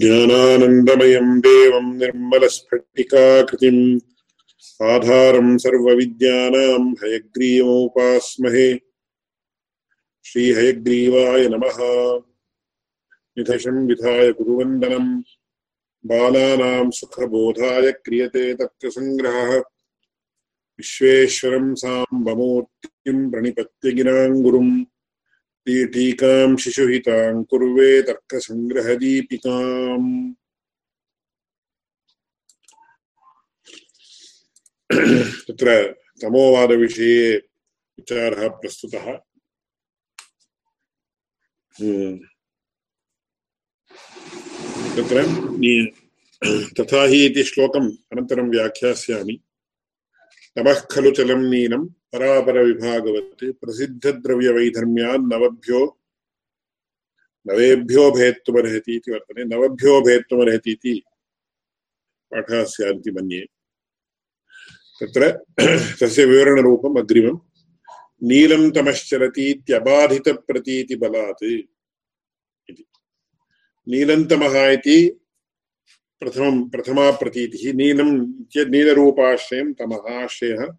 ज्ञानानन्दमयं देवं निर्मलस्फटिकाकृतिम् आधारं सर्वविद्यानां हयग्रीवमुपास्महे। श्रीहयग्रीवाय नमः। निधशं विधाय गुरुवन्दनं। बालानां सुखबोधाय क्रियते तर्कसङ्ग्रहः विश्वेश्वरं साम्बमूर्तिं प्रणिपत्य गिराङ्गुरुम् टीकां शिशुहितां कुर्वे तर्कसङ्ग्रहदीपिकाम्। तत्र तमोवादविषये विचारः प्रस्तुतः। हम्म। तत्र, तथा हि इति श्लोकम् अनन्तरं व्याख्यास्यामि। तमः खलु चलं नीनं परापरविभागवत् प्रसिद्धद्रव्यवैधर्म्यान् नवभ्यो नवेभ्यो भेत्तुमर्हति इति वर्तते। नवभ्यो भेत्तुमर्हति इति पाठः स्यादिति मन्ये। तत्र तस्य विवरणरूपम् अग्रिमम्। नीलं तमश्चरतीत्यबाधितप्रतीतिबलात् इति। नीलन्तमः इति प्रथमं प्रथमा प्रतीतिः। नीलं नीलरूपाश्रयं तमः आश्रयः।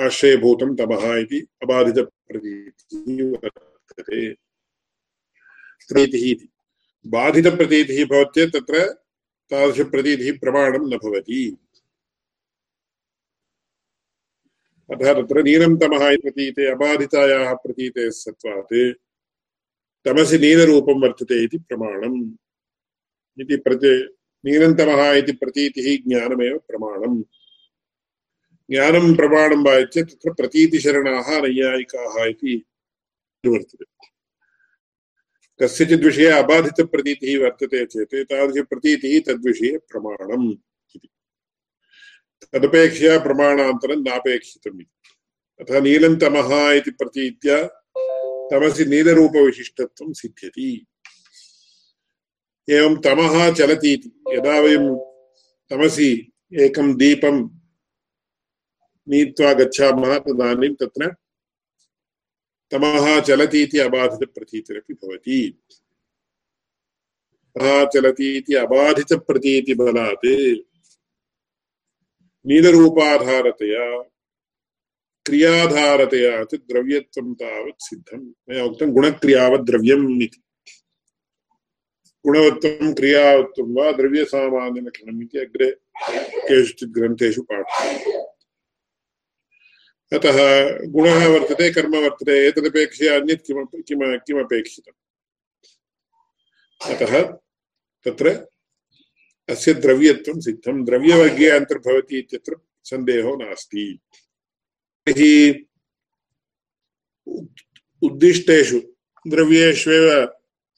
आश्रयभूतं तमः इति अबाधितप्रतीतिः वर्तते प्रतीतिः इति। बाधितप्रतीतिः भवति चेत् तत्र न भवति। अतः तत्र नीलं तमः इति प्रतीते, अबाधितायाः प्रतीतेः सत्त्वात्। तमसि नीलरूपं वर्तते इति प्रमाणम्। इति प्रति नीलन्तमः इति प्रतीतिः ज्ञानमेव प्रमाणम्। ज्ञानं प्रमाणं वा चेत् तत्र प्रतीतिशरणाः नैयायिकाः इति वर्तते कस्यचित् विषये अबाधितप्रतीतिः वर्तते चेत् तादृशप्रतीतिः तद्विषये प्रमाणम् इति। तदपेक्षया प्रमाणान्तरं नापेक्षितम् इति। अतः नीलन्तमः इति प्रतीत्या तमसि नीलरूपविशिष्टत्वं सिद्ध्यति। एवं तमः चलति इति यदा वयं तमसि एकं दीपं नीत्वा गच्छामः तदानीं तत्र तमः चलति इति अबाधितप्रतीतिरपि भवति। चलति इति अबाधितप्रतीतिबलात् नीलरूपाधारतया, क्रियाधारतया च द्रव्यत्वं तावत् सिद्धं मया उक्तं गुणक्रियावत् द्रव्यम् इति। गुणवत्वं, क्रियावत्वं वा द्रव्यसामान्यलक्षणम् इति अग्रे केषुचित् ग्रन्थेषु पाठ्यते अतः गुणः वर्तते, कर्म वर्तते एतदपेक्षया अन्यत् किमपि किम किमपेक्षितम्। अतः तत्र अस्य द्रव्यत्वं सिद्धं। द्रव्यवर्गे अन्तर्भवति इत्यत्र सन्देहो नास्ति। तर्हि उद्दिष्टेषु द्रव्येष्वेव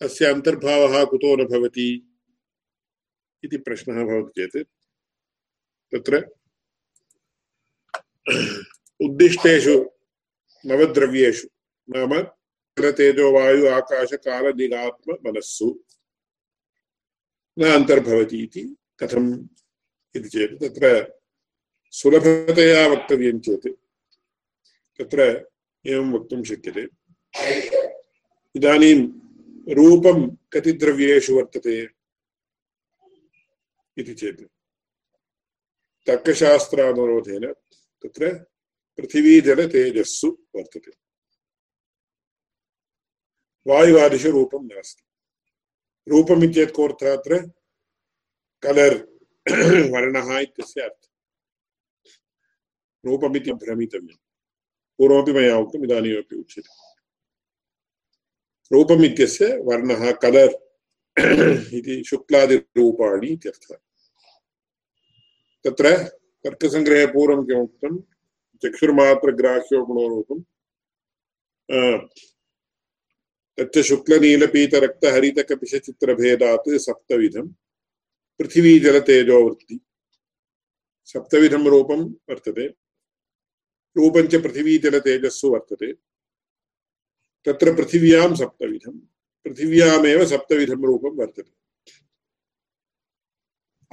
अस्य अन्तर्भावः कुतो न भवति इति प्रश्नः भवति चेत् तत्र उद्दिष्टेषु, नवद्रव्येषु, नाम तेजो वायु आकाश काल निगात्म मनस्सु। न अन्तर्भवति इति कथम् इति चेत् तत्र सुलभतया वक्तव्यं चेत् तत्र एवं वक्तुं शक्यते। इदानीं रूपं कति द्रव्येषु वर्तते इति चेत् तर्कशास्त्रानुरोधेन तत्र पृथिवीजलतेजस्सु वर्तते। वायुवादिषु रूपं नास्ति। रूपमित्येत् कोऽर्थः अत्र? कलर् वर्णः इत्यस्य अर्थः। रूपमिति भ्रमितव्यम्। पूर्वमपि मया उक्तम्, इदानीमपि उच्यते। रूपम् इत्यस्य वर्णः कलर् इति शुक्लादिरूपाणि इत्यर्थः। तत्र तर्कसङ्ग्रहे पूर्वं चक्षुर्मात्रग्राह्यो गुणोरूपम् तच्च शुक्लनीलपीतरक्तहरितकपिशचित्रभेदात् सप्तविधम्। पृथिवीजलतेजोवृत्ति सप्तविधं रूपं वर्तते। रूपञ्च पृथिवीजलतेजस्सु वर्तते। तत्र पृथिव्यां सप्तविधं पृथिव्यामेव सप्तविधं रूपं वर्तते।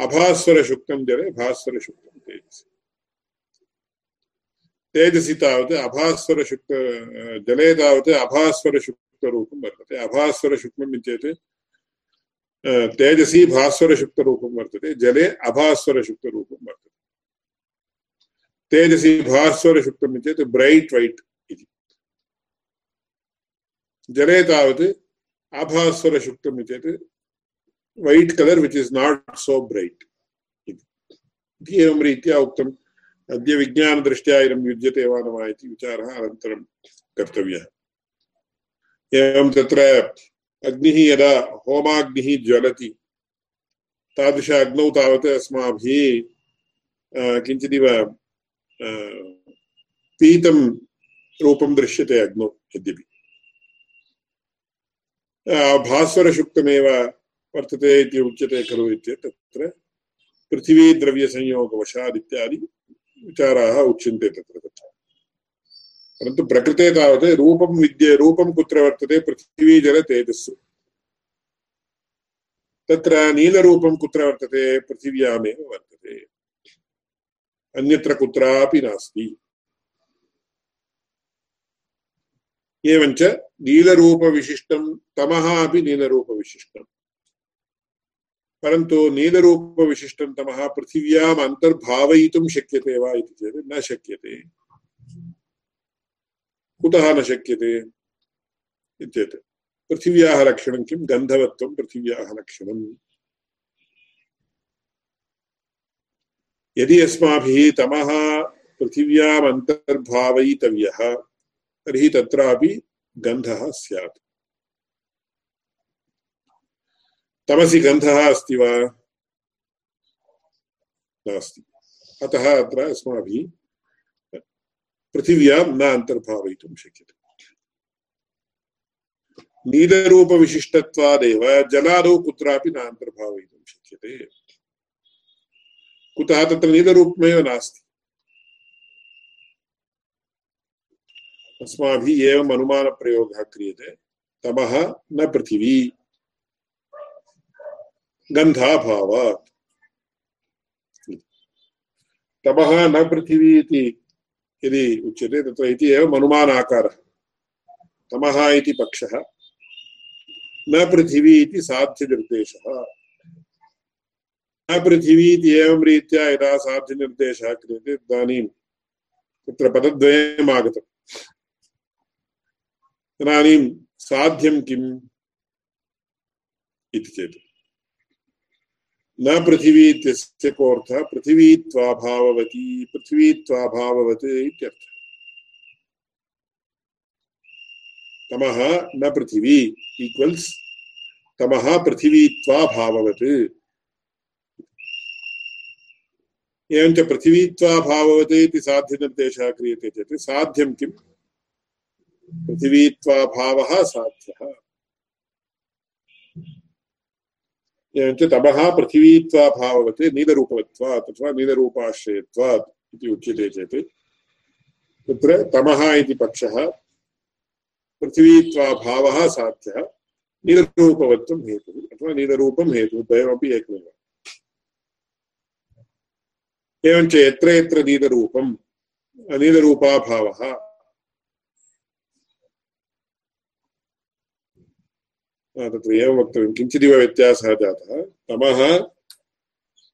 अभास्वरशुक्तं जले भास्वरशुक्तं तेजसि। तेजसि तावत् अभास्वरशुक्त जले तावत् अभास्वरशुक् भास्वरशुक्लरूपं वर्तते अभास्वरशुक्लम् चेत् तेजसी भास्वरशुक्लरूपं वर्तते, जले अभास्वरशुक्लरूपं वर्तते। तेजसी भास्वरशुक्लम् चेत्, ब्रैट् वैट् इति। जले तावत् आभास्वरशुक्लम् चेत्, white colour which is not so bright इति। एवं रीत्या उक्तम् अद्य विज्ञानदृष्ट्या इदं युज्यते वा न वा इति विचारः अनन्तरं कर्तव्यः। एवं तत्र अग्निः यदा होमाग्निः ज्वलति, तादृश अग्नौ तावत् अस्माभिः किञ्चिदिव पीतं रूपं दृश्यते अग्नौ यद्यपि। भास्वरशुक्तमेव वर्तते इति उच्यते खलु इत्येतत् तत्र पृथिवीद्रव्यसंयोगवशादित्यादि विचाराः उच्यन्ते तत्र तत्र परन्तु प्रकृते तावत् रूपं विद्ये, रूपं कुत्र वर्तते, पृथिवी जल तेजस्सु। तत्र नीलरूपं कुत्र वर्तते, पृथिव्यामेव वर्तते। अन्यत्र कुत्रापि नास्ति। एवञ्च नीलरूपविशिष्टं, तमः अपि नीलरूपविशिष्टम्। परन्तु नीलरूपविशिष्टं तमः पृथिव्याम् अन्तर्भावयितुं शक्यते वा इति चेत् न शक्यते। कुतः न शक्यते चेत् पृथिव्याः लक्षणं किं? गन्धवत्वं पृथिव्याः लक्षणम्। यदि अस्माभिः तमः पृथिव्याम् अन्तर्भावयितव्यः, तर्हि तत्रापि गन्धः स्यात्। तमसि गन्धः अस्ति वा? नास्ति। अतः अत्र अस्माभिः पृथिव्यां न अन्तर्भावयितुं शक्यते। नीलरूपविशिष्टत्वादेव, जलादौ कुत्रापि न अन्तर्भावयितुं शक्यते। कुतः तत्र नीलरूपमेव नास्ति। अस्माभिः एवम् अनुमानप्रयोगः क्रियते। तमः न पृथिवी। गन्धाभावात्। तमः न पृथिवी यदि उच्यते, तत्र इति एव अनुमानाकारः तमः इति पक्षः, न पृथिवी इति साध्यनिर्देशः। न पृथिवी एवं रीत्या यदा साध्यनिर्देशः क्रियते, तदानीं तत्र पदद्वयम् आगतम् इदानीं साध्यं किम् इति चेत्। न पृथिवी इत्यस्य कोऽर्थः पृथिवीत्वाभाववती पृथिवीत्वाभाववत् इत्यर्थः। तमः न पृथिवी ईक्वल्स् तमः पृथिवीत्वाभाववत् एवञ्च पृथिवीत्वाभाववत् इति साध्यनिर्देशः क्रियते चेत् साध्यं किम्? पृथिवीत्वाभावः साध्यः। एवञ्च तपः पृथिवीत्वाभाववत् नीलरूपवत्वात् अथवा नीलरूपाश्रयत्वात् इति उच्यते चेत्। तत्र तमः इति पक्षः पृथिवीत्वाभावः साध्यः, नीलरूपवत्वं हेतुः, अथवा नीलरूपं हेतुः, द्वयमपि एकमेव। एवञ्च यत्र यत्र नीलरूपं, नीलरूपाभावः तत्र एवं वक्तव्यं किञ्चिदिव व्यत्यासः जातः तमः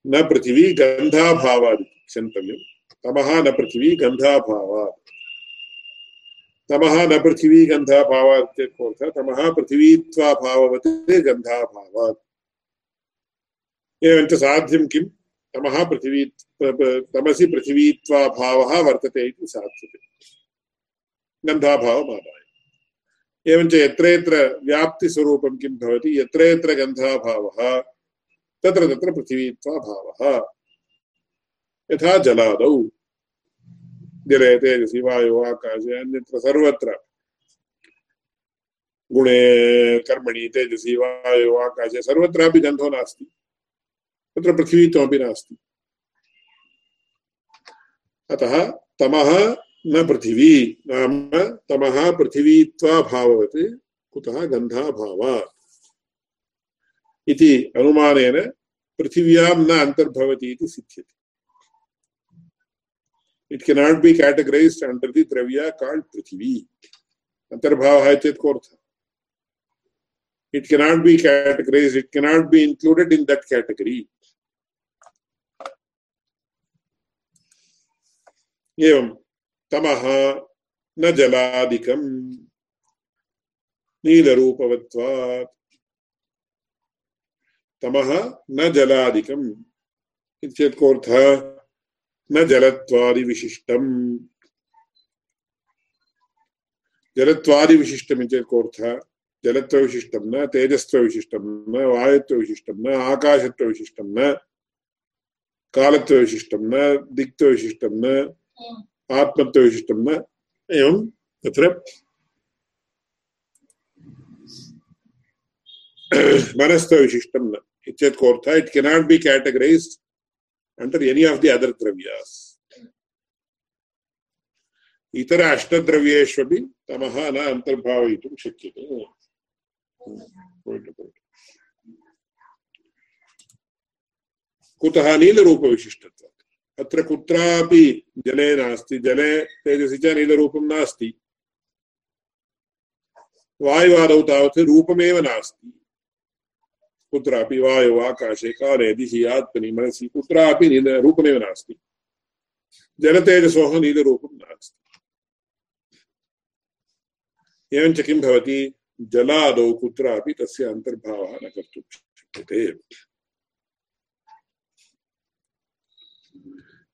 न पृथिवी गन्धाभावादि क्षन्तव्यं तमः न पृथिवी गन्धाभावात् तमः न पृथिवी गन्धाभावात् इत्यर्थः तमः पृथिवीत्वाभाववत् गन्धाभावात् एवञ्च साध्यं किं तमः पृथिवी तमसि पृथिवीत्वाभावः वर्तते इति साध्यते गन्धाभावमादाय एवञ्च यत्र यत्र व्याप्तिस्वरूपं किं भवति, यत्र यत्र गन्धाभावः, तत्र तत्र पृथिवीत्वाभावः। यथा जलादौ। जले तेजसि, वायु, आकाशे, अन्यत्र सर्वत्र। गुणे, कर्मणि, तेजसि, वायु, आकाशे सर्वत्रापि गन्धो नास्ति। तत्र पृथिवीत्वमपि नास्ति। अतः तमः न पृथिवी नाम तमः पृथिवी त्वा भाववत्, कुतः गन्धा भावा। इति अनुमानेन पृथिव्यां न अन्तर्भवति इति सिद्ध्यति। It cannot be categorised under the द्रव्या called पृथिवी अन्तर्भावः चेत् कोऽर्थः it cannot be categorised it cannot be included in that category एवं तमः न जलादिकम्। नीलरूपवत्वात् तमः न जलादिकम्। न जलत्वादिविशिष्टम्। जलत्वादिविशिष्टम् इत्येतत् कोऽर्थः जलत्वविशिष्टं न तेजस्त्वविशिष्टं न वायुत्वविशिष्टं न आकाशत्वविशिष्टं न कालत्वविशिष्टं न दिक्त्वविशिष्टं न। आत्मत्वविशिष्टं न एवं तत्र मनस्त्वविशिष्टं न इत्येतत् कोऽर्थः it cannot be categorised under any of the other द्रव्यास् इतर अष्टद्रव्येष्वपि तमः न अन्तर्भावयितुं शक्यते कुतः नीलरूपविशिष्टत्वात् अत्र कुत्रापि जले नास्ति, जले तेजसि च नीलरूपं नास्ति। वायुवादौ तावत् रूपमेव नास्ति। कुत्रापि वायौ आकाशे काले दिशि आत्मनि मनसि, कुत्रापि रूपमेव नास्ति। जलतेजसोः नीलरूपं नास्ति। एवञ्च किं भवति? जलादौ कुत्रापि तस्य अन्तर्भावः न कर्तुं शक्यते।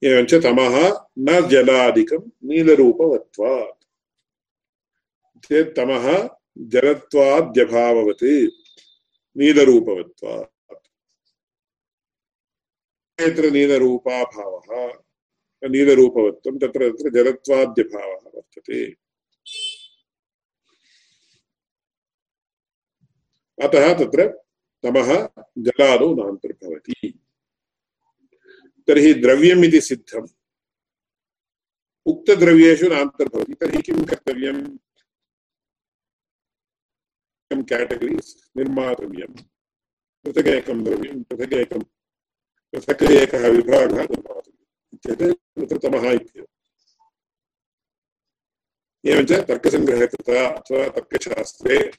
एवञ्च तमः न जलादिकं नीलरूपवत्वात् चेत् तमः जलत्वाद्यभाववत्, नीलरूपवत्वात्। यत्र नीलरूपाभावः, नीलरूपवत्वं तत्र तत्र जलत्वाद्यभावः वर्तते। अतः तत्र तमः जलादौ नान्तर्भवति। तर्हि द्रव्यम् सिद्धम्। उक्तद्रव्येषु नान्तर्भवति। तर्हि किं कर्तव्यम् केटगरीस् निर्मातव्यम्। पृथगेकं द्रव्यं पृथगेकं पृथक् एकः विभागः निर्मातव्यम् इत्येतत् तत्र तमः इत्येव। एवञ्च तर्कसङ्ग्रहकृता अथवा तर्कशास्त्रे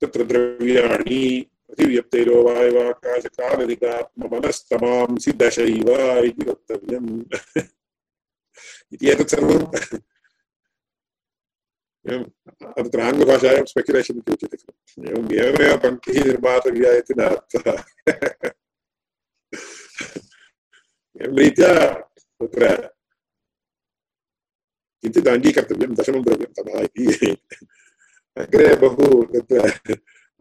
तत्र द्रव्याणि प्रतिव्यक्तैरो वायवाकाशकालनिकात्ममनस्तमांसि दशैव इति वक्तव्यम्। इति एतत् सर्वम् अत्र आङ्ग्लभाषायां स्पेक्युलेशन् इति उच्यते खलु। एवम् एवमेव पङ्क्तिः निर्मातव्या इति न अर्थः। एवं रीत्या तत्र किञ्चित् अङ्गीकर्तव्यं दशमं द्रव्यं तथा इति। अग्रे बहु तत्र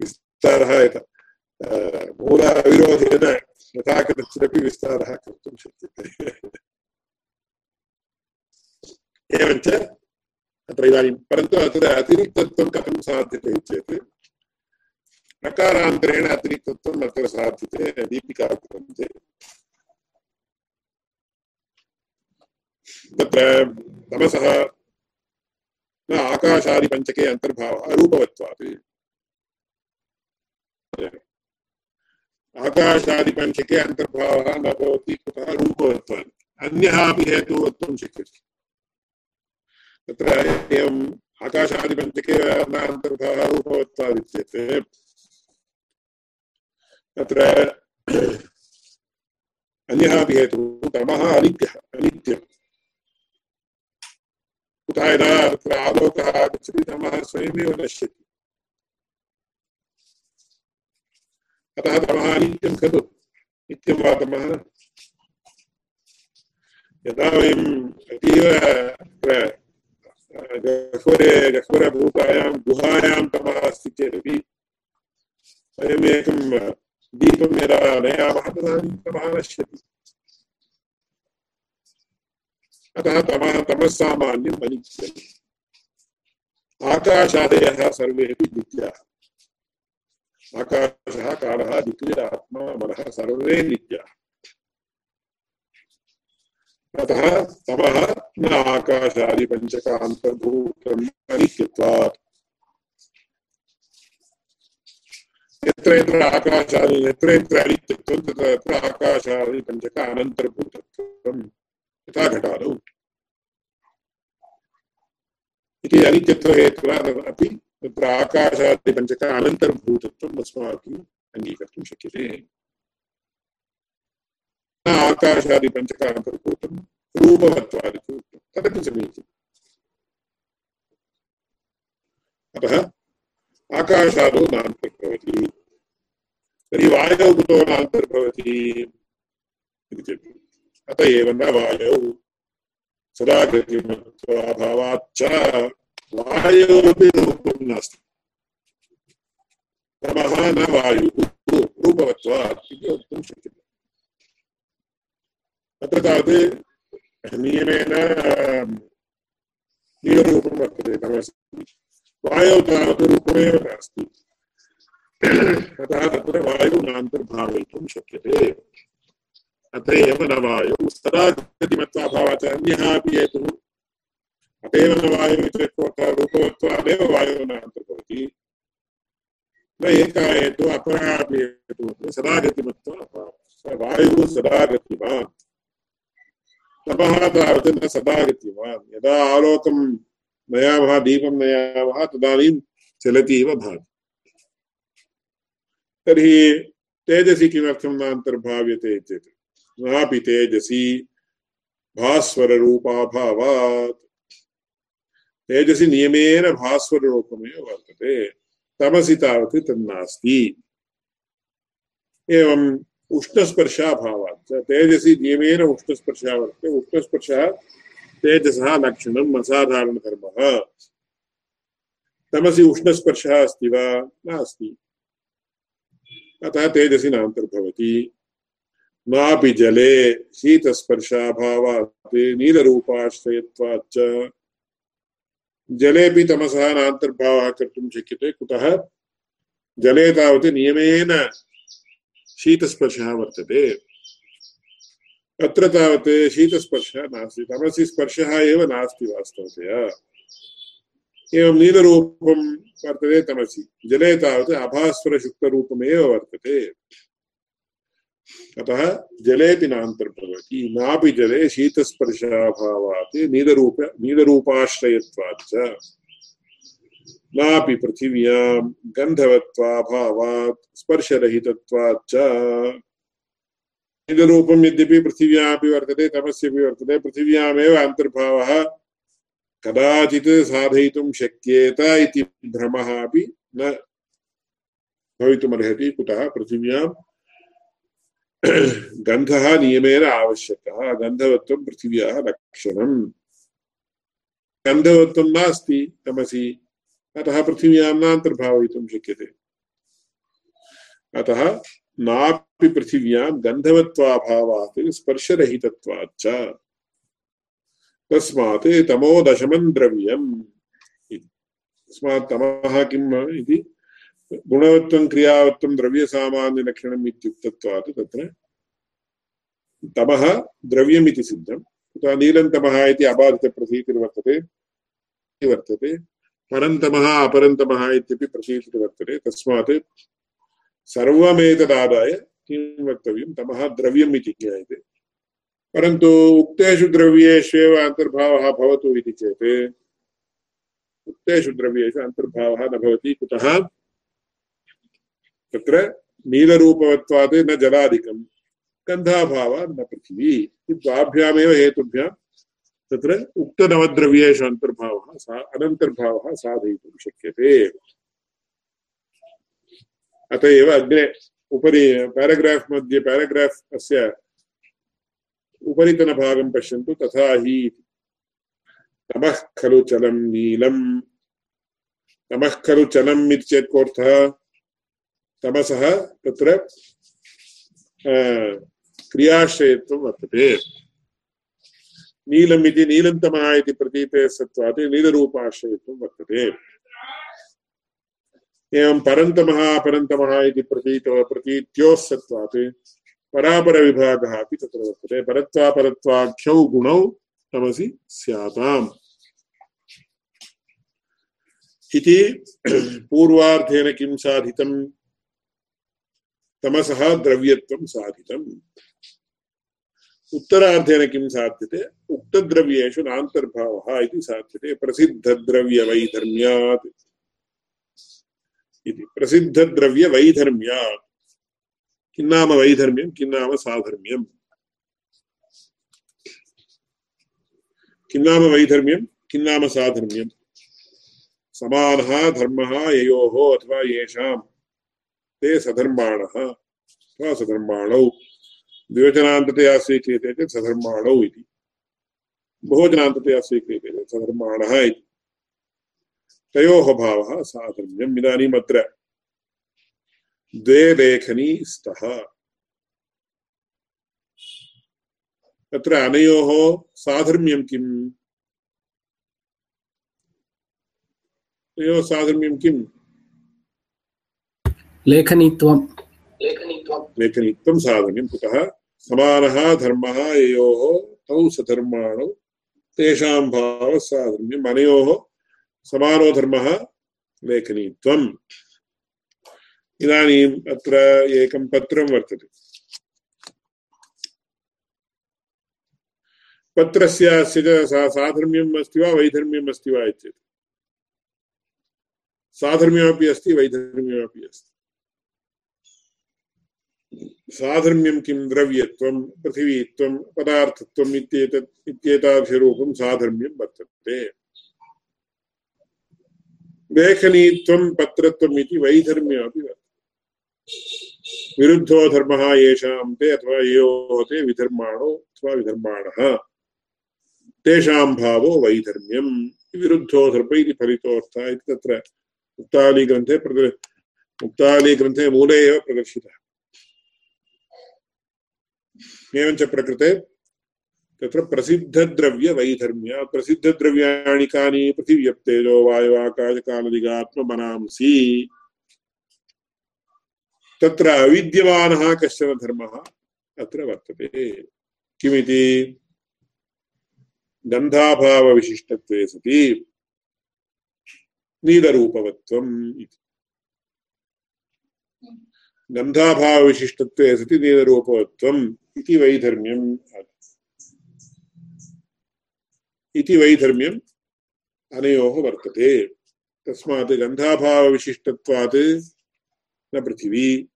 विस्तारः मूलाविरोधेन यथा कदाचिदपि विस्तारः कर्तुं शक्यते। एवञ्च अत्र इदानीं, परन्तु अत्र अतिरिक्तत्वं कथं साध्यते चेत्, प्रकारान्तरेण अतिरिक्तत्वम् अत्र साध्यते दीपिकाग्रन्थे तत्र तमसः न आकाशादिपञ्चके अन्तर्भावः रूपवत्वात् आकाशादिपञ्चके अन्तर्भावः न भवति कुतः रूपवत्वात् अन्यः अपि हेतुः वक्तुं शक्यते। तत्र एवम् आकाशादिपञ्चके न अन्तर्भावः तत्र अन्यः अपि तमः अनित्यः, अनित्यम्। कुतः यदा तत्र आलोकः आगच्छति, तमः स्वयमेव नश्यति। अतः तमः अनित्यं खलु नित्यं वा तमः यदा वयम् अतीव तत्र गह्वरे गह्वरभूतायां गुहायां तमः अस्ति चेदपि, वयम् एकं दीपं यदा नयामः तदानीं तमः नश्यति। अतः तमः तमस्सामान्यम् अनित्यम् आकाशादयः सर्वेपि नित्याः आकाशः कालः दिक्विरात्मा मनः सर्वे अतः तमः न आकाशादिपञ्चकान्तर्भूतम् यत्र यत्र आकाशादि यत्र यत्र अनित्यत्वं, तत्र तत्र आकाशादिपञ्चक अनन्तर्भूतत्वम् यथा घटादौ इति अपि तत्र आकाशादिपञ्चक अनन्तर्भूतत्वम् अस्माभिः अङ्गीकर्तुं शक्यते न आकाशादिपञ्चक रूपवत्वादिति तदपि समीचीनम् अतः आकाशादौ नान्तर्भवति तर्हि वायौ कुतो नान्तर्भवति इति चेत् अत एव न वायौ सदा गतिमत्वाभावाच्च वायोरपि रूपं नास्ति तमः न वायुः रूपवत्वात् इति वक्तुं शक्यते अत्र तावत् नियमेन नीलरूपं वर्तते तमसि वायौ तावत् रूपमेव नास्ति अतः तत्र वायुः नान्तर्भावयितुं शक्यते अत एव न वायौ सदा गतिमत्वाभावात् अन्यः अपि हेतुः अत एव न वायुः इत्यर्थः रूपवत्वादेव वायुः न अन्तर्भवति न एकः हेतुः अपरः अपि हेतुः सदा न यदा आलोकं नयामः दीपं नयामः तदानीं चलति भाति तर्हि तेजसि किमर्थं न अन्तर्भाव्यते चेत् नापि तेजसी भास्वररूपाभावात् तेजसि नियमेन भास्वररूपमेव वर्तते तमसि तावत् तन्नास्ति एवम् उष्णस्पर्शाभावात् तेजसि नियमेन उष्णस्पर्शः वर्तते उष्णस्पर्शः तेजसः लक्षणम् असाधारणधर्मः तमसि उष्णस्पर्शः अस्ति वा नास्ति अतः तेजसि नान्तर्भवति नापि जले शीतस्पर्शाभावात् नीलरूपाश्रयत्वाच्च जलेपि तमसः नान्तर्भावः कर्तुं शक्यते, कुतः? जले तावत् नियमेन शीतस्पर्शः वर्तते। अत्र तावत् शीतस्पर्शः नास्ति। तमसि स्पर्शः एव नास्ति वास्तवतया। एवं नीलरूपं वर्तते तमसि। जले तावत् अभास्वरशुक्तरूपमेव वर्तते। अतः जलेपि नान्तर्भवति। नापि जले शीतस्पर्शाभावात् नीलरूप नीलरूपाश्रयत्वात् च। नापि पृथिव्यां गन्धवत्वाभावात् स्पर्शरहितत्वात् च। नीलरूपं यद्यपि पृथिव्यामपि वर्तते, तमस्यपि वर्तते, पृथिव्यामेव अन्तर्भावः। कदाचित् साधयितुं शक्येत इति भ्रमः अपि न भवितुमर्हति। कुतः? पृथिव्यां गन्धः नियमेन आवश्यकः। गन्धवत्वं पृथिव्याः लक्षणम् गन्धवत्वं नास्ति, तमसि। अतः पृथिव्यां नान्तर्भावयितुं शक्यते। अतः नापि पृथिव्यां गन्धवत्वाभावात्, स्पर्शरहितत्वाच्च। तस्मात् तमो दशमं द्रव्यम् तस्मात् तमः किम् इति? गुणवत्वं क्रियावत्वं द्रव्यसामान्यलक्षणम् इत्युक्तत्वात् तत्र तमः द्रव्यमिति सिद्धं कुतः नीलन्तमः इति अबाधितप्रतीतिर्वर्तते वर्तते परन्तमः अपरन्तमः इत्यपि प्रतीतिर्वर्तते तस्मात् सर्वमेतदादाय किं वक्तव्यं? तमः द्रव्यम् इति ज्ञायते। परन्तु उक्तेषु द्रव्येष्वेव अन्तर्भावः भवतु इति चेत्, उक्तेषु द्रव्येषु अन्तर्भावः न भवति। कुतः? तत्र नीलरूपवत्वात् न जलादिकं। गन्धाभावात् न पृथिवी। द्वाभ्यामेव हेतुभ्यां तत्र उक्तनवद्रव्येषु अन्तर्भावः सा अनन्तर्भावः साधयितुं शक्यते। अत एव अग्रे उपरि पेराग्राफ् मध्ये पेराग्राफ् अस्य उपरितनभागं पश्यन्तु, तथा हि तमः खलु चलं नीलम्। तमः खलु चलम् इति चेत् कोऽर्थः? तमसः तत्र क्रियाश्रयत्वं वर्तते। नीलम् इति नीलन्तमः इति प्रतीतेः सत्त्वात् नीलरूपाश्रयत्वं वर्तते। एवं परन्तमः अपरन्तमः इति प्रतीत, प्रतीत्योः सत्त्वात् परापरविभागः अपि तत्र वर्तते। परत्वापरत्वाख्यौ गुणौ तमसि किं साधितम्? तमसः द्रव्यत्वं साधितम्। उत्तरार्धेन किं साध्यते? उक्तद्रव्येषु नान्तर्भावः इति साध्यते। प्रसिद्धद्रव्यवैधर्म्यात् इति। प्रसिद्धद्रव्यवैधर्म्यात्। किं नाम वैधर्म्यं? किं नाम साधर्म्यम्? किं नाम वैधर्म्यं? किं नाम साधर्म्यम्? समानः धर्मः ययोः अथवा येषां ते सधर्माणः। अथवा सधर्माणौ। द्विवचनान्ततया स्वीक्रियते चेत् सधर्माणौ इति। बहुवचनान्ततया स्वीक्रियते चेत् सधर्माणः इति। तयोः भावः साधर्म्यम् इदानीम् अत्र द्वे लेखनी स्तः। तत्र अनयोः साधर्म्यं किम्? अनयोः साधर्म्यं किम्? लेखनीत्वं लेखनीत्वं साधर्म्यं कुतः? समानः धर्मः ययोः तौ सधर्माणौ तेषां भावः साधर्म्यम् अनयोः समानो धर्मः लेखनीत्वम्। इदानीम् अत्र एकं पत्रं वर्तते। पत्रस्य अस्य च साधर्म्यम् अस्ति वा वैधर्म्यम् अस्ति वा इत्येतत्। साधर्म्यमपि अस्ति वैधर्म्यमपि अस्ति। साधर्म्यं किं द्रव्यत्वं, पृथिवीत्वं, पदार्थत्वम् इत्येतत् इत्येतादृशरूपं साधर्म्यं वर्तते। लेखनीत्वं, पत्रत्वम् इति वैधर्म्यमपि वर्तते। विरुद्धो धर्मः येषां ते अथवा योः ते विधर्माणो अथवा विधर्माणः। तेषां भावो वैधर्म्यं विरुद्धो धर्म इति फलितोऽर्थः इति तत्र मुक्तालीग्रन्थे प्रद मुक्तालीग्रन्थे मूले एव प्रदर्शितः। एवञ्च प्रकृते तत्र प्रसिद्धद्रव्यवैधर्म्य प्रसिद्धद्रव्याणि कानि पृथिव्यप्तेजो वायुवाकाशकालदिगात्ममनांसि तत्र अविद्यमानः कश्चन धर्मः अत्र वर्तते। किमिति? गन्धाभावविशिष्टत्वे सति। नीलरूपवत्वम् इति। गन्धाभावविशिष्टत्वे सति नीलरूपवत्वम् इति वैधर्म्यम् इति वैधर्म्यम् अनयोः वर्तते। तस्मात् गन्धाभावविशिष्टत्वात् न पृथिवी,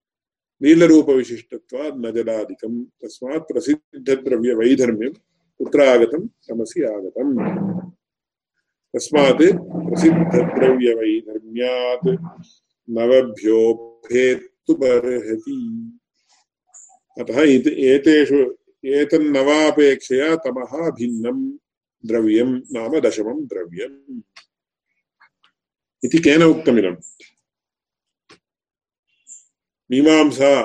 नीलरूपविशिष्टत्वात् न जलादिकम्। तस्मात् प्रसिद्धद्रव्यवैधर्म्यं कुत्र आगतं तमसि आगतम्। तस्मात् प्रसिद्धद्रव्यवैधर्म्यात् नवभ्यो भेत्तुमर्हति अतः एतेषु एतन्नवापेक्षया तमः भिन्नम् द्रव्यं नाम दशमं द्रव्यम्। इति केन उक्तमिदम्? मीमांसा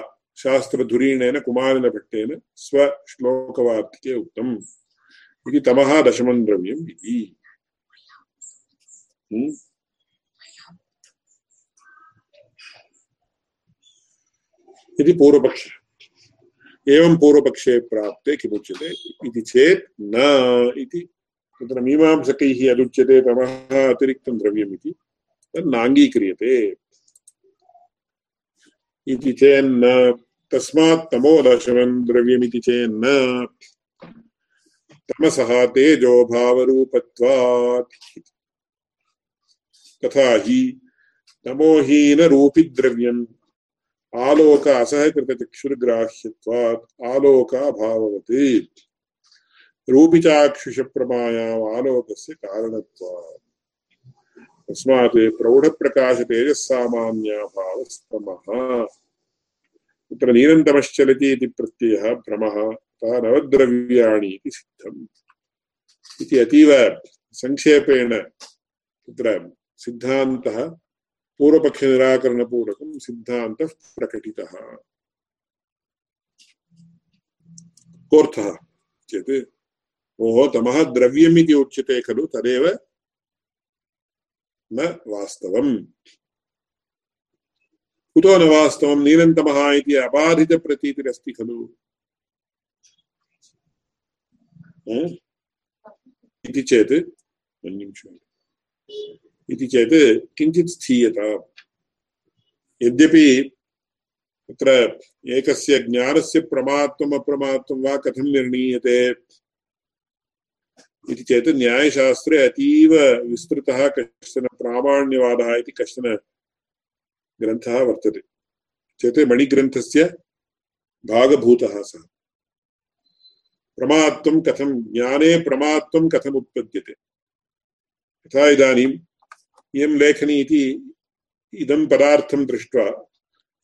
कुमारिलभट्टेन स्वश्लोकवार्तिके उक्तम्। इति तमः दशमं द्रव्यम् इति। इति पूर्वपक्षः। एवं पूर्वपक्षे प्राप्ते किमुच्यते? इति चेत् न इति। तत्र मीमांसकैः यदुच्यते तमः अतिरिक्तं द्रव्यम् इति तत् इति चेन्न तस्मात् तमोदशमं द्रव्यमिति चेन्न तमसः तेजोभावरूपत्वात् तथा हि तमोहीनरूपिद्रव्यम् आलोक असहकृतचक्षुर्ग्राह्यत्वात् आलोकाभाववत् रूपिचाक्षुषप्रमायाम् आलोकस्य कारणत्वात्। तस्मात् प्रौढप्रकाशतेजस्सामान्याभावस्तमः तत्र नीरन्तमश्चलति इति प्रत्ययः भ्रमः अतः नवद्रव्याणि इति सिद्धम्। इति अतीव संक्षेपेण तत्र सिद्धान्तः पूर्वपक्षनिराकरणपूर्वकं सिद्धान्तः प्रकटितः। कोऽर्थः? चेत्, ओहो, तमः द्रव्यमिति उच्यते खलु, तदेव न वास्तवम्। कुतो न वास्तवं नीलन्तमः इति अबाधितप्रतीतिरस्ति खलु। इति चेत् निमिषम् इति चेत् किञ्चित् स्थीयता। यद्यपि तत्र एकस्य ज्ञानस्य प्रमात्वम् अप्रमात्वं वा कथं निर्णीयते इति चेत् न्यायशास्त्रे अतीव विस्तृतः कश्चन प्रामाण्यवादः इति कश्चन ग्रन्थः वर्तते। चेत् मणिग्रन्थस्य भागभूतः सः। प्रमात्वं कथं, ज्ञाने प्रमात्वं कथम् उत्पद्यते यथा इदानीम् इयं लेखनी इति इदं पदार्थं दृष्ट्वा,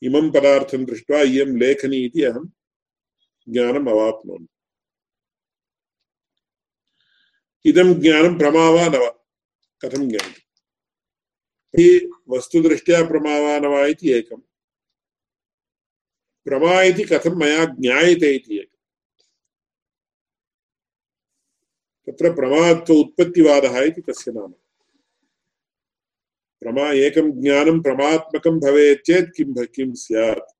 इमं पदार्थं दृष्ट्वा इयं लेखनी इति अहं ज्ञानम् अवाप्नोमि। इदं ज्ञानं प्रमा वा न वा? कथं ज्ञायते वस्तुदृष्ट्या प्रमा वा न वा इति एकं, प्रमा इति कथं मया ज्ञायते इति एकम् तत्र प्रमात्व उत्पत्तिवादः इति तस्य नाम। प्रमा एकं ज्ञानं प्रमात्मकं भवेत् चेत् किं किं स्यात्?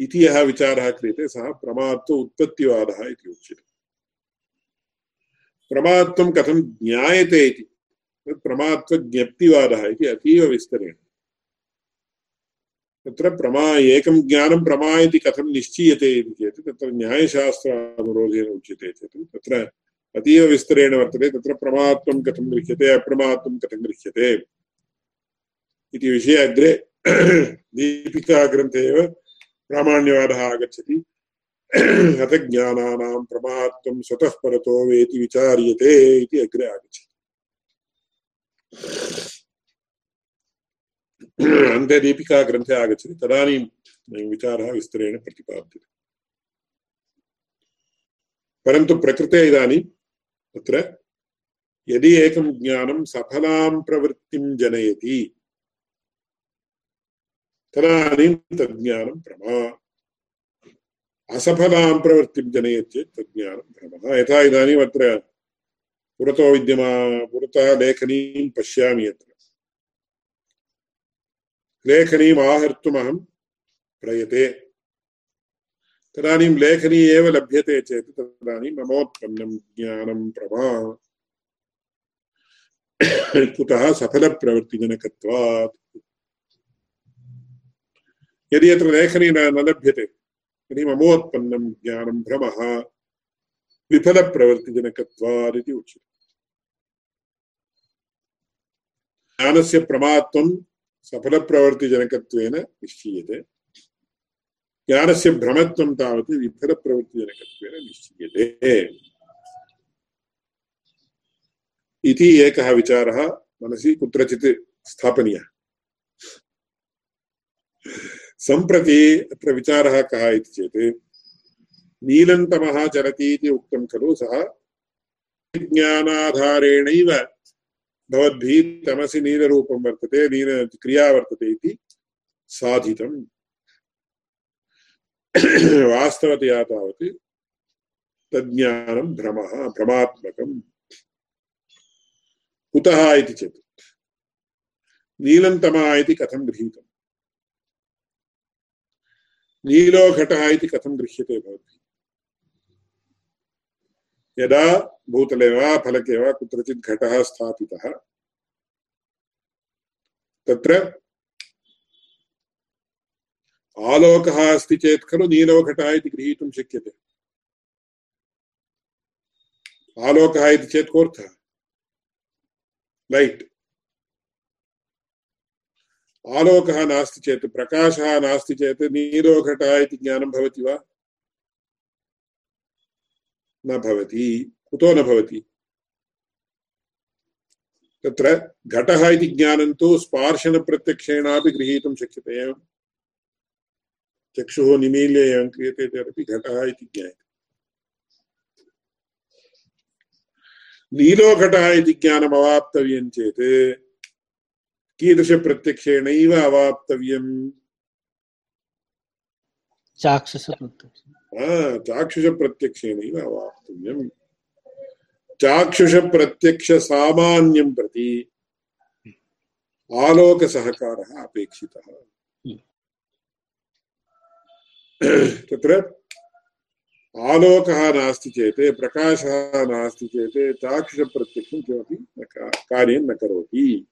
इति यः विचारः क्रियते, सः प्रमात्व उत्पत्तिवादः इति उच्यते। ज्ञायते इति? इति अतीव विस्तरेण। तत्र प्रमा एकं ज्ञानं प्रमा इति कथं निश्चीयते इति चेत्, तत्र उच्यते चेत्, तत्र अतीव विस्तरेण वर्तते, तत्र प्रमात्वं कथं गृह्यते, अप्रमात्वं कथं गृह्यते इति विषये अग्रे दीपिकाग्रन्थे एव प्रामाण्यवादः आगच्छति। अथ ज्ञानानां प्रमात्वं स्वतः परतो वेति विचार्यते इति अग्रे आगच्छति। अन्ते दीपिका ग्रन्थे आगच्छति, तदानीं विचारः विस्तरेण प्रतिपाद्यते। परन्तु प्रकृते इदानीं तत्र यदि एकं ज्ञानं सफलां प्रवृत्तिं जनयति तदानीं तज्ज्ञानं प्रमा असफलां प्रवृत्तिं जनयति चेत् तज्ज्ञानं भ्रमः। यथा इदानीम् अत्र पुरतो विद्यमा, पुरतः लेखनीं पश्यामि अत्र। लेखनीम् आहर्तुमहं प्रयते। तदानीं लेखनी एव लभ्यते चेत् तदानीं ममोत्पन्नं ज्ञानं प्रमा कुतः सफलप्रवृत्तिजनकत्वात्? यदि अत्र लेखनी न न लभ्यते, तर्हि ममोत्पन्नं ज्ञानं भ्रमः, विफलप्रवृत्तिजनकत्वात् इति उच्यते। ज्ञानस्य प्रमात्वं सफलप्रवृत्तिजनकत्वेन निश्चीयते। ज्ञानस्य भ्रमत्वं तावत् विफलप्रवृत्तिजनकत्वेन निश्चीयते इति एकः विचारः मनसि कुत्रचित् स्थापनीयः सम्प्रति अत्र विचारः कः इति चेत् नीलन्तमः चलति इति उक्तं खलु सः ज्ञानाधारेणैव भवद्भिः तमसि नीलरूपं वर्तते नील क्रिया वर्तते इति साधितम् वास्तवतया तावत् तज्ज्ञानं भ्रमः भ्रमात्मकम् कुतः इति चेत्? नीलन्तमः इति कथं गृहीतम्? नीलो घटः इति कथं गृह्यते भवद्भिः यदा भूतले वा फलके वा कुत्रचित् घटः स्थापितः, तत्र आलोकः अस्ति चेत् खलु नीलोघटः इति गृहीतुं शक्यते। आलोकः इति चेत् कोऽर्थः? लैट् आलोकः नास्ति चेत्, प्रकाशः नास्ति चेत् नीलोघटः इति ज्ञानं भवति वा? न भवति। कुतो न भवति? तत्र घटः इति ज्ञानं तु स्पार्शनप्रत्यक्षेणापि गृहीतुं शक्यते चक्षुः निमील्य एवं क्रियते चेदपि घटः इति ज्ञायते नीलो घटः इति ज्ञानम् अवाप्तव्यं चेत्। कीदृशप्रत्यक्षेणैव अवाप्तव्यम्। चाक्षुषप्रत्यक्षेण चाक्षुषप्रत्यक्षेणैव अवाप्तव्यम्। चाक्षुषप्रत्यक्षसामान्यं प्रति आलोकसहकारः अपेक्षितः। तत्र आलोकः नास्ति चेत्, प्रकाशः नास्ति चेत् चाक्षुषप्रत्यक्षं किमपि न कार्यं न करोति।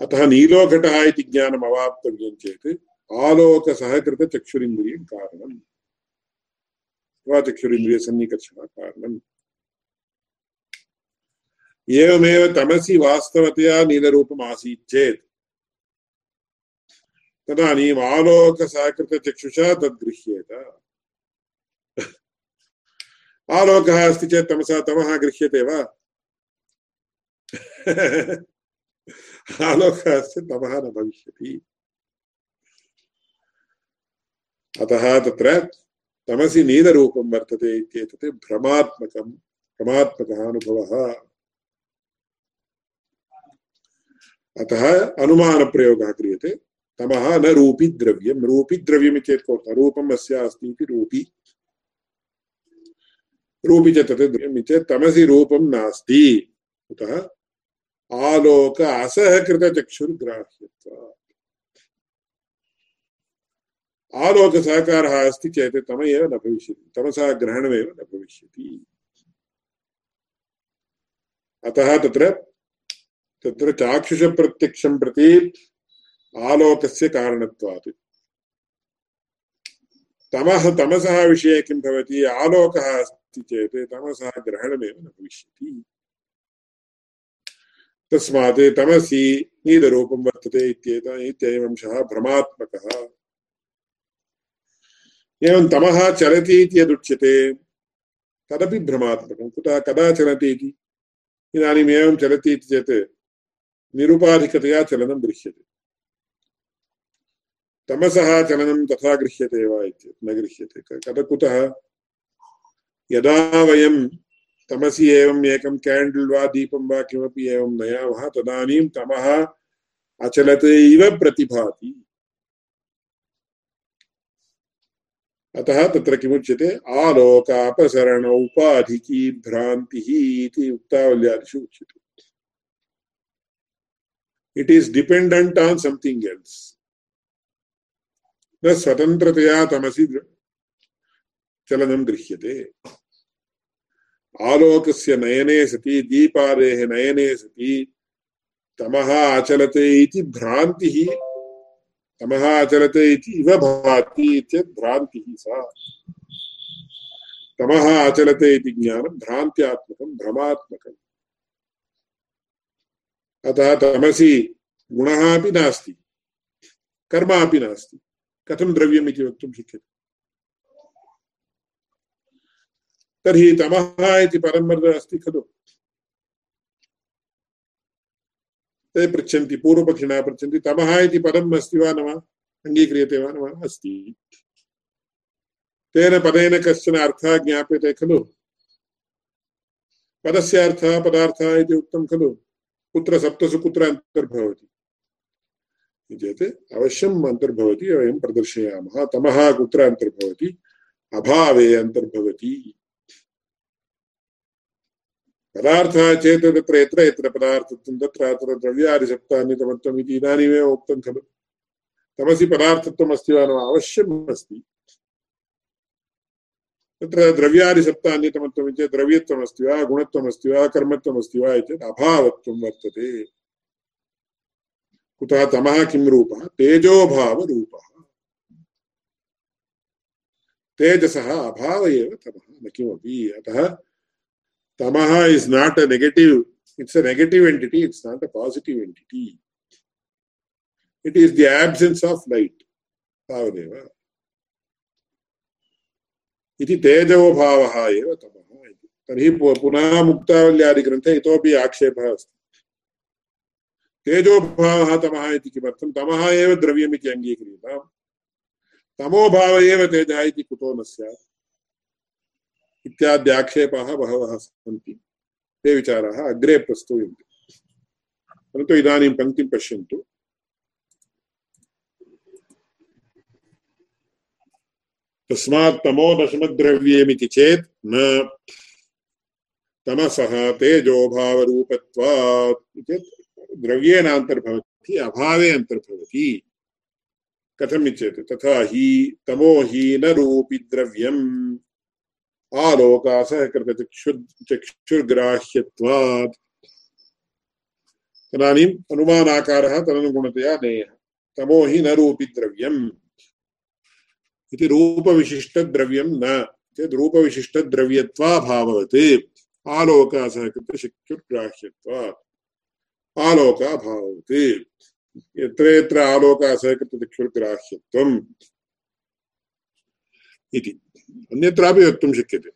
अतः नीलोघटः इति ज्ञानम् अवाप्तव्यं चेत्, आलोकसहकृतचक्षुरिन्द्रियं कारणम्। अथवा चक्षुरिन्द्रियसन्निकर्षणः कारणम्। एवमेव तमसि वास्तवतया नीलरूपम् आसीत् चेत् तदानीम् आलोकसहकृतचक्षुषा तद् गृह्येत आलोकः अस्ति चेत् तमसा तमः गृह्यते वा? आलोकः अस्ति तमः न भविष्यति। अतः तत्र तमसि नीलरूपं वर्तते इत्येतत् भ्रमात्मकं भ्रमात्मकः अनुभवः। अतः अनुमानप्रयोगः क्रियते। तमः न रूपी द्रव्यं रूपी द्रव्यम् चेत् कोऽर्थः रूपम् अस्य अस्ति इति रूपी। रूपी च तत् द्रव्यम् चेत् तमसि रूपं नास्ति। कुतः? आलोक असहकृतचक्षुर्ग्राह्यत्वात्। आलोकसहकारः अस्ति चेत् तम एव न भविष्यति। तमसः ग्रहणमेव न भविष्यति। अतः तत्र तत्र चाक्षुषप्रत्यक्षं प्रति आलोकस्य कारणत्वात्। तमः तमसः विषये किं भवति? आलोकः अस्ति चेत् तमसः ग्रहणमेव न भविष्यति। तस्मात् तमसि नीलरूपं वर्तते इत्येत भ्रमात्मकः। एवं तमः चलति इति यदुच्यते तदपि भ्रमात्मकं। कुतः, कदा चलति इति? इदानीम् एवं चलति इति चेत् निरुपाधिकतया चलनं गृह्यते तमसः चलनं तथा गृह्यते वा इति, न गृह्यते। कद कुतः? यदा वयं तमसि एवम् एकं केण्डल् वा दीपं वा किमपि एवं नयामः, तदानीं तमः अचलत् इव प्रतिभाति। अतः तत्र किमुच्यते? आलोकापसरण उपाधिकी भ्रान्तिः इति उक्तावल्यादिषु उच्यते। It is dependent on something else न स्वतन्त्रतया तमसि चलनं गृह्यते। आलोकस्य नयने सति, दीपादेः नयने सति, तमः अचलत् इति भ्रान्तिः। तमः अचलते इति इव भाति चेत् भ्रान्तिः सा। तमः अचलते इति ज्ञानं भ्रान्त्यात्मकं, भ्रमात्मकम्। अतः तमसि गुणः अपि नास्ति, कर्म अपि नास्ति। कथं द्रव्यम् इति वक्तुं शक्यते? तर्हि तमः इति परं अस्ति खलु। ते पृच्छन्ति, पूर्वपक्षिणः पृच्छन्ति, तमः इति पदम् अस्ति वा न वा? अङ्गीक्रियते वा न वा? अस्ति। तेन पदेन कश्चन अर्थः ज्ञाप्यते खलु। पदस्य अर्थः, पदार्थः इति उक्तं खलु। कुत्र सप्तसु कुत्र अन्तर्भवति। चेत् अवश्यम् अन्तर्भवति वयं प्रदर्शयामः। तमः कुत्र अन्तर्भवति अभावे अन्तर्भवति। पदार्थः चेत् तत्र यत्र यत्र पदार्थत्वं तत्र अत्र द्रव्यादिसप्तान्यतमत्वम् इति इदानीमेव उक्तं खलु। तमसि पदार्थत्वम् अस्ति वा न वा? अवश्यम् अस्ति। तत्र चेत् द्रव्यत्वमस्ति वा, गुणत्वमस्ति वा, कर्मत्वमस्ति वा चेत् अभावत्वं वर्तते। कुतः तमः किं तेजो तेजोभाव रूपः। तेजसः अभाव एव न किमपि। अतः तम is not a it's it's a negative entity it's not a positive entity it is the absence of light तावदेव इति तेजोभावः एव पुनः मुक्तावल्यादिग्रन्थे इतोपि आक्षेपः अस्ति। तेजोभावः तमः इति किमर्थं? तमः एव द्रव्यमिति अङ्गीक्रियताम्। तमोभाव एव तेजः इति कुतो न स्यात्। बहवः सन्ति। ते विचाराः अग्रे प्रस्तूयन्ते। परन्तु इदानीं पङ्क्तिं पश्यन्तु। तस्मात् तमोदशमद्रव्येमिति चेत् न। तमसः तेजोभावरूपत्वात् चेत् द्रव्येन अन्तर्भवति अभावे अन्तर्भवति कथम् चेत् तथा हि तमो न रूपि द्रव्यम्। आलोकासहकृतचक्षुर्ग्राह्यत्वात् तदानीम् अनुमानाकारः, तदनुगुणतया नेयः। तमो न रूपि द्रव्यम्। इति रूपविशिष्टद्रव्यं न, चेत् रूपविशिष्टद्रव्यत्वाभाववत्। आलोकासहकृतशक्युर्ग्राह्यत्वात् आलोकाभावति यत्र यत्र आलोकासहकृतचक्षुर्ग्राह्यत्वम् इति अन्यत्रापि वक्तुं शक्यते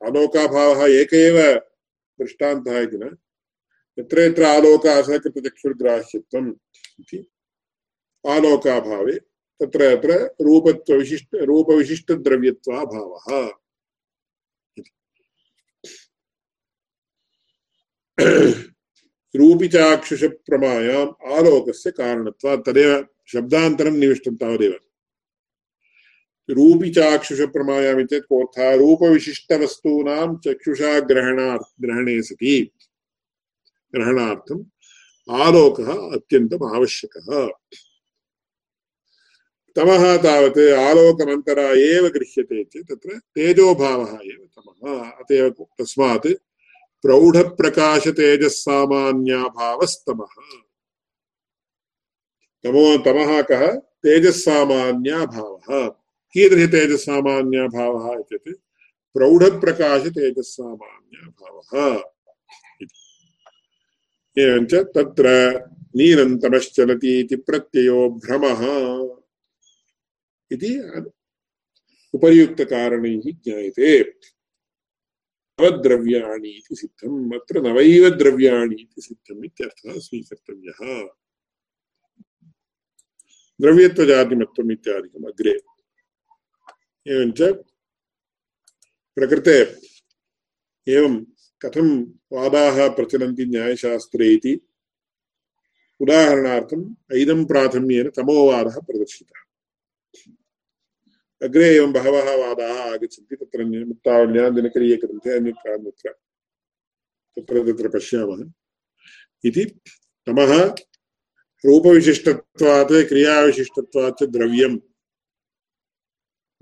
आलोकाभावः एक एव दृष्टान्तः इति न यत्र यत्र आलोक असहकृतचक्षुर्ग्राह्यत्वम् इति आलोकाभावे तत्र रूपविशिष्टद्रव्यत्वाभावः रूपिचाक्षुषप्रमायाम् आलोकस्य कारणत्वात् तदेव शब्दान्तरं निविष्टं तावदेव रूपिचाक्षुषप्रमायाम् इत्येतत् कोऽर्थः रूपविशिष्टवस्तूनां चक्षुषा ग्रहणार् ग्रहणे सति ग्रहणार्थम् आलोकः अत्यन्तम् आवश्यकः तमः तावत् आलोकमन्तरा एव गृह्यते चेत् तत्र तेजोभावः एव तमः अत एव तस्मात् प्रौढप्रकाशतेजस्सामान्याभावस्तमः। तमो तमः कः? तेजस्सामान्याभावः। कीदृशतेजस्सामान्याभावः इत्युक्ते प्रौढप्रकाशतेजस्सामान्याभावः एवञ्च तत्र नीरन्तमश्चलति इति प्रत्ययो भ्रमः इति उपर्युक्तकारणैः ज्ञायते। नवद्रव्याणि इति अत्र नवैव द्रव्याणि इति सिद्धम् इत्यर्थः द्रव्यत्वजातिमत्वम् इत्यादिकम्, अग्रे। एवञ्च प्रकृते एवं कथं वादाः प्रचलन्ति न्यायशास्त्रे इति उदाहरणार्थम् ऐदं प्राथम्येन तमोवादः प्रदर्शितः। अग्रे एवं बहवः वादाः आगच्छन्ति, तत्र मुक्तावल्यां दिनकरीयग्रन्थे अन्यत्र अन्यत्र तत्र तत्र पश्यामः। इति तमः रूपविशिष्टत्वात्, क्रियाविशिष्टत्वात् द्रव्यं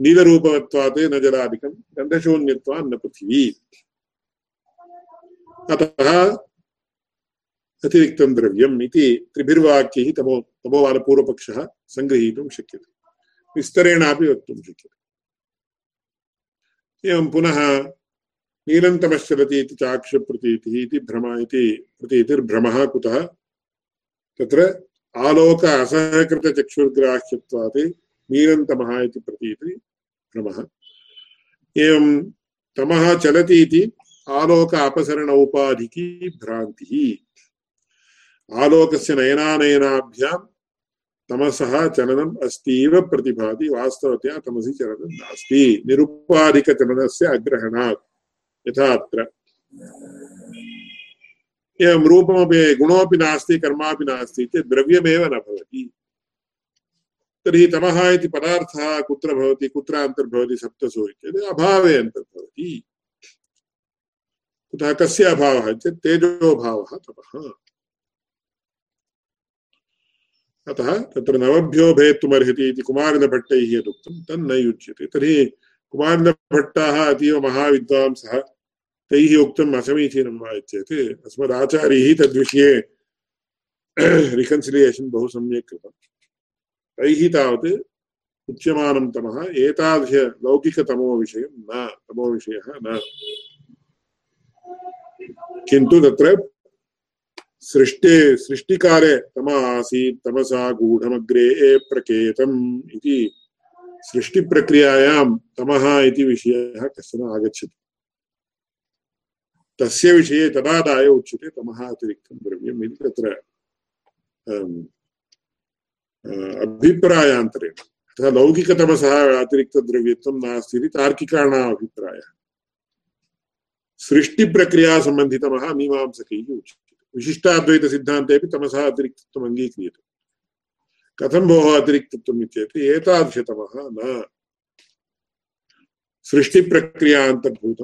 नीलरूपवत्वात्, न जलादिकं गन्धशून्यत्वात्, न पृथिवी। अतः अतिरिक्तं द्रव्यम् इति त्रिभिर्वाक्यैः तमो तमोवादपूर्वपक्षः सङ्गृहीतुं शक्यते। विस्तरेणापि वक्तुं शक्यते। एवं पुनः नीलन्तमश्चलति इति चाक्षप्रतीतिः इति भ्रम इति प्रतीतिर्भ्रमः कुतः? तत्र आलोक असहकृतचक्षुर्ग्राह्यत्वात् नीलन्तमः इति प्रतीति भ्रमः। एवं तमः चलति इति आलोक अपसरण औपाधिकी भ्रान्तिः। आलोकस्य नयनानयनाभ्यां तमसः चलनम् अस्ति इव प्रतिभाति वास्तवतया तमसि चलनं नास्ति। निरुपाधिकचलनस्य अग्रहणात्। यथा अत्र एवं रूपमपि गुणोऽपि नास्ति, कर्मापि नास्ति चेत् द्रव्यमेव न भवति। तर्हि तमः इति पदार्थः कुत्र भवति कुत्र अन्तर्भवति सप्तसु इत्येतत् अभावे अन्तर्भवति। कुतः कस्य अभावः चेत् तेजोभावः तपः अतः तत्र नवभ्यो भेत्तुमर्हति इति कुमारिलभट्टैः यदुक्तं तन्न युज्यते तर्हि कुमारिलभट्टाः अतीव महाविद्वांसः तैः उक्तम् असमीचीनं वा चेत् अस्मदाचार्यैः तद्विषये रिकन्सिलियेशन् बहु सम्यक् कृतं तैः तावत् उच्यमानं तमः। एतादृशलौकिकतमो विषयं न, तमो विषयः न। किन्तु तत्र सृष्टे सृष्टिकाले तम आसीत् तमसा, गूढमग्रे प्रकेतम् इति। सृष्टिप्रक्रियायां तमः इति विषयः कश्चन आगच्छति। तस्य विषये तदादाय उच्यते, तमः अतिरिक्तं द्रव्यम् इति तत्र अभिप्रायान्तरेण अतः लौकिकतमसः अतिरिक्तद्रव्यत्वं नास्ति इति तार्किकाणाम् अभिप्रायः। सृष्टिप्रक्रियासम्बन्धितमः मीमांसकैः उच्यते। विशिष्टाद्वैत सिद्धान्ते तमसः अतिरिक्तत्वम् अङ्गीक्रियते। कथं भोः अतिरिक्तत्वम् इत्येतत् एतादृशतमः न।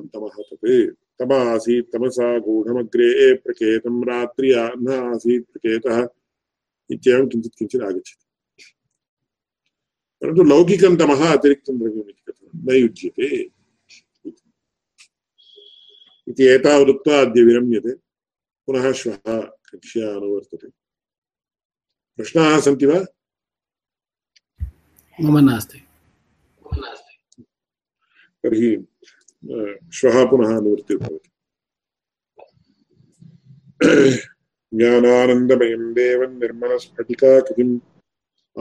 तमः तत्। तम आसीत् तमसा गूढमग्रे प्रकेतं रात्रि न आसीत् प्रकेतः। इत्येवं किञ्चित् किञ्चित् आगच्छति। परन्तु लौकिकं तमः अतिरिक्तं न एतावदुक्त्वा अद्य विरम्यते। पुनः श्वः कक्ष्या अनुवर्तते प्रश्नाः सन्ति वा? मम नास्ति। तर्हि श्वः पुनः अनुवर्तिर्भवति ज्ञानानन्दमयं देवं निर्मलस्फटिकाकृतिम्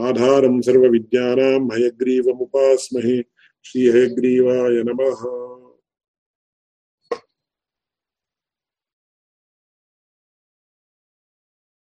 आधारं सर्वविद्यानां हयग्रीवमुपास्महे। श्रीहयग्रीवाय नमः।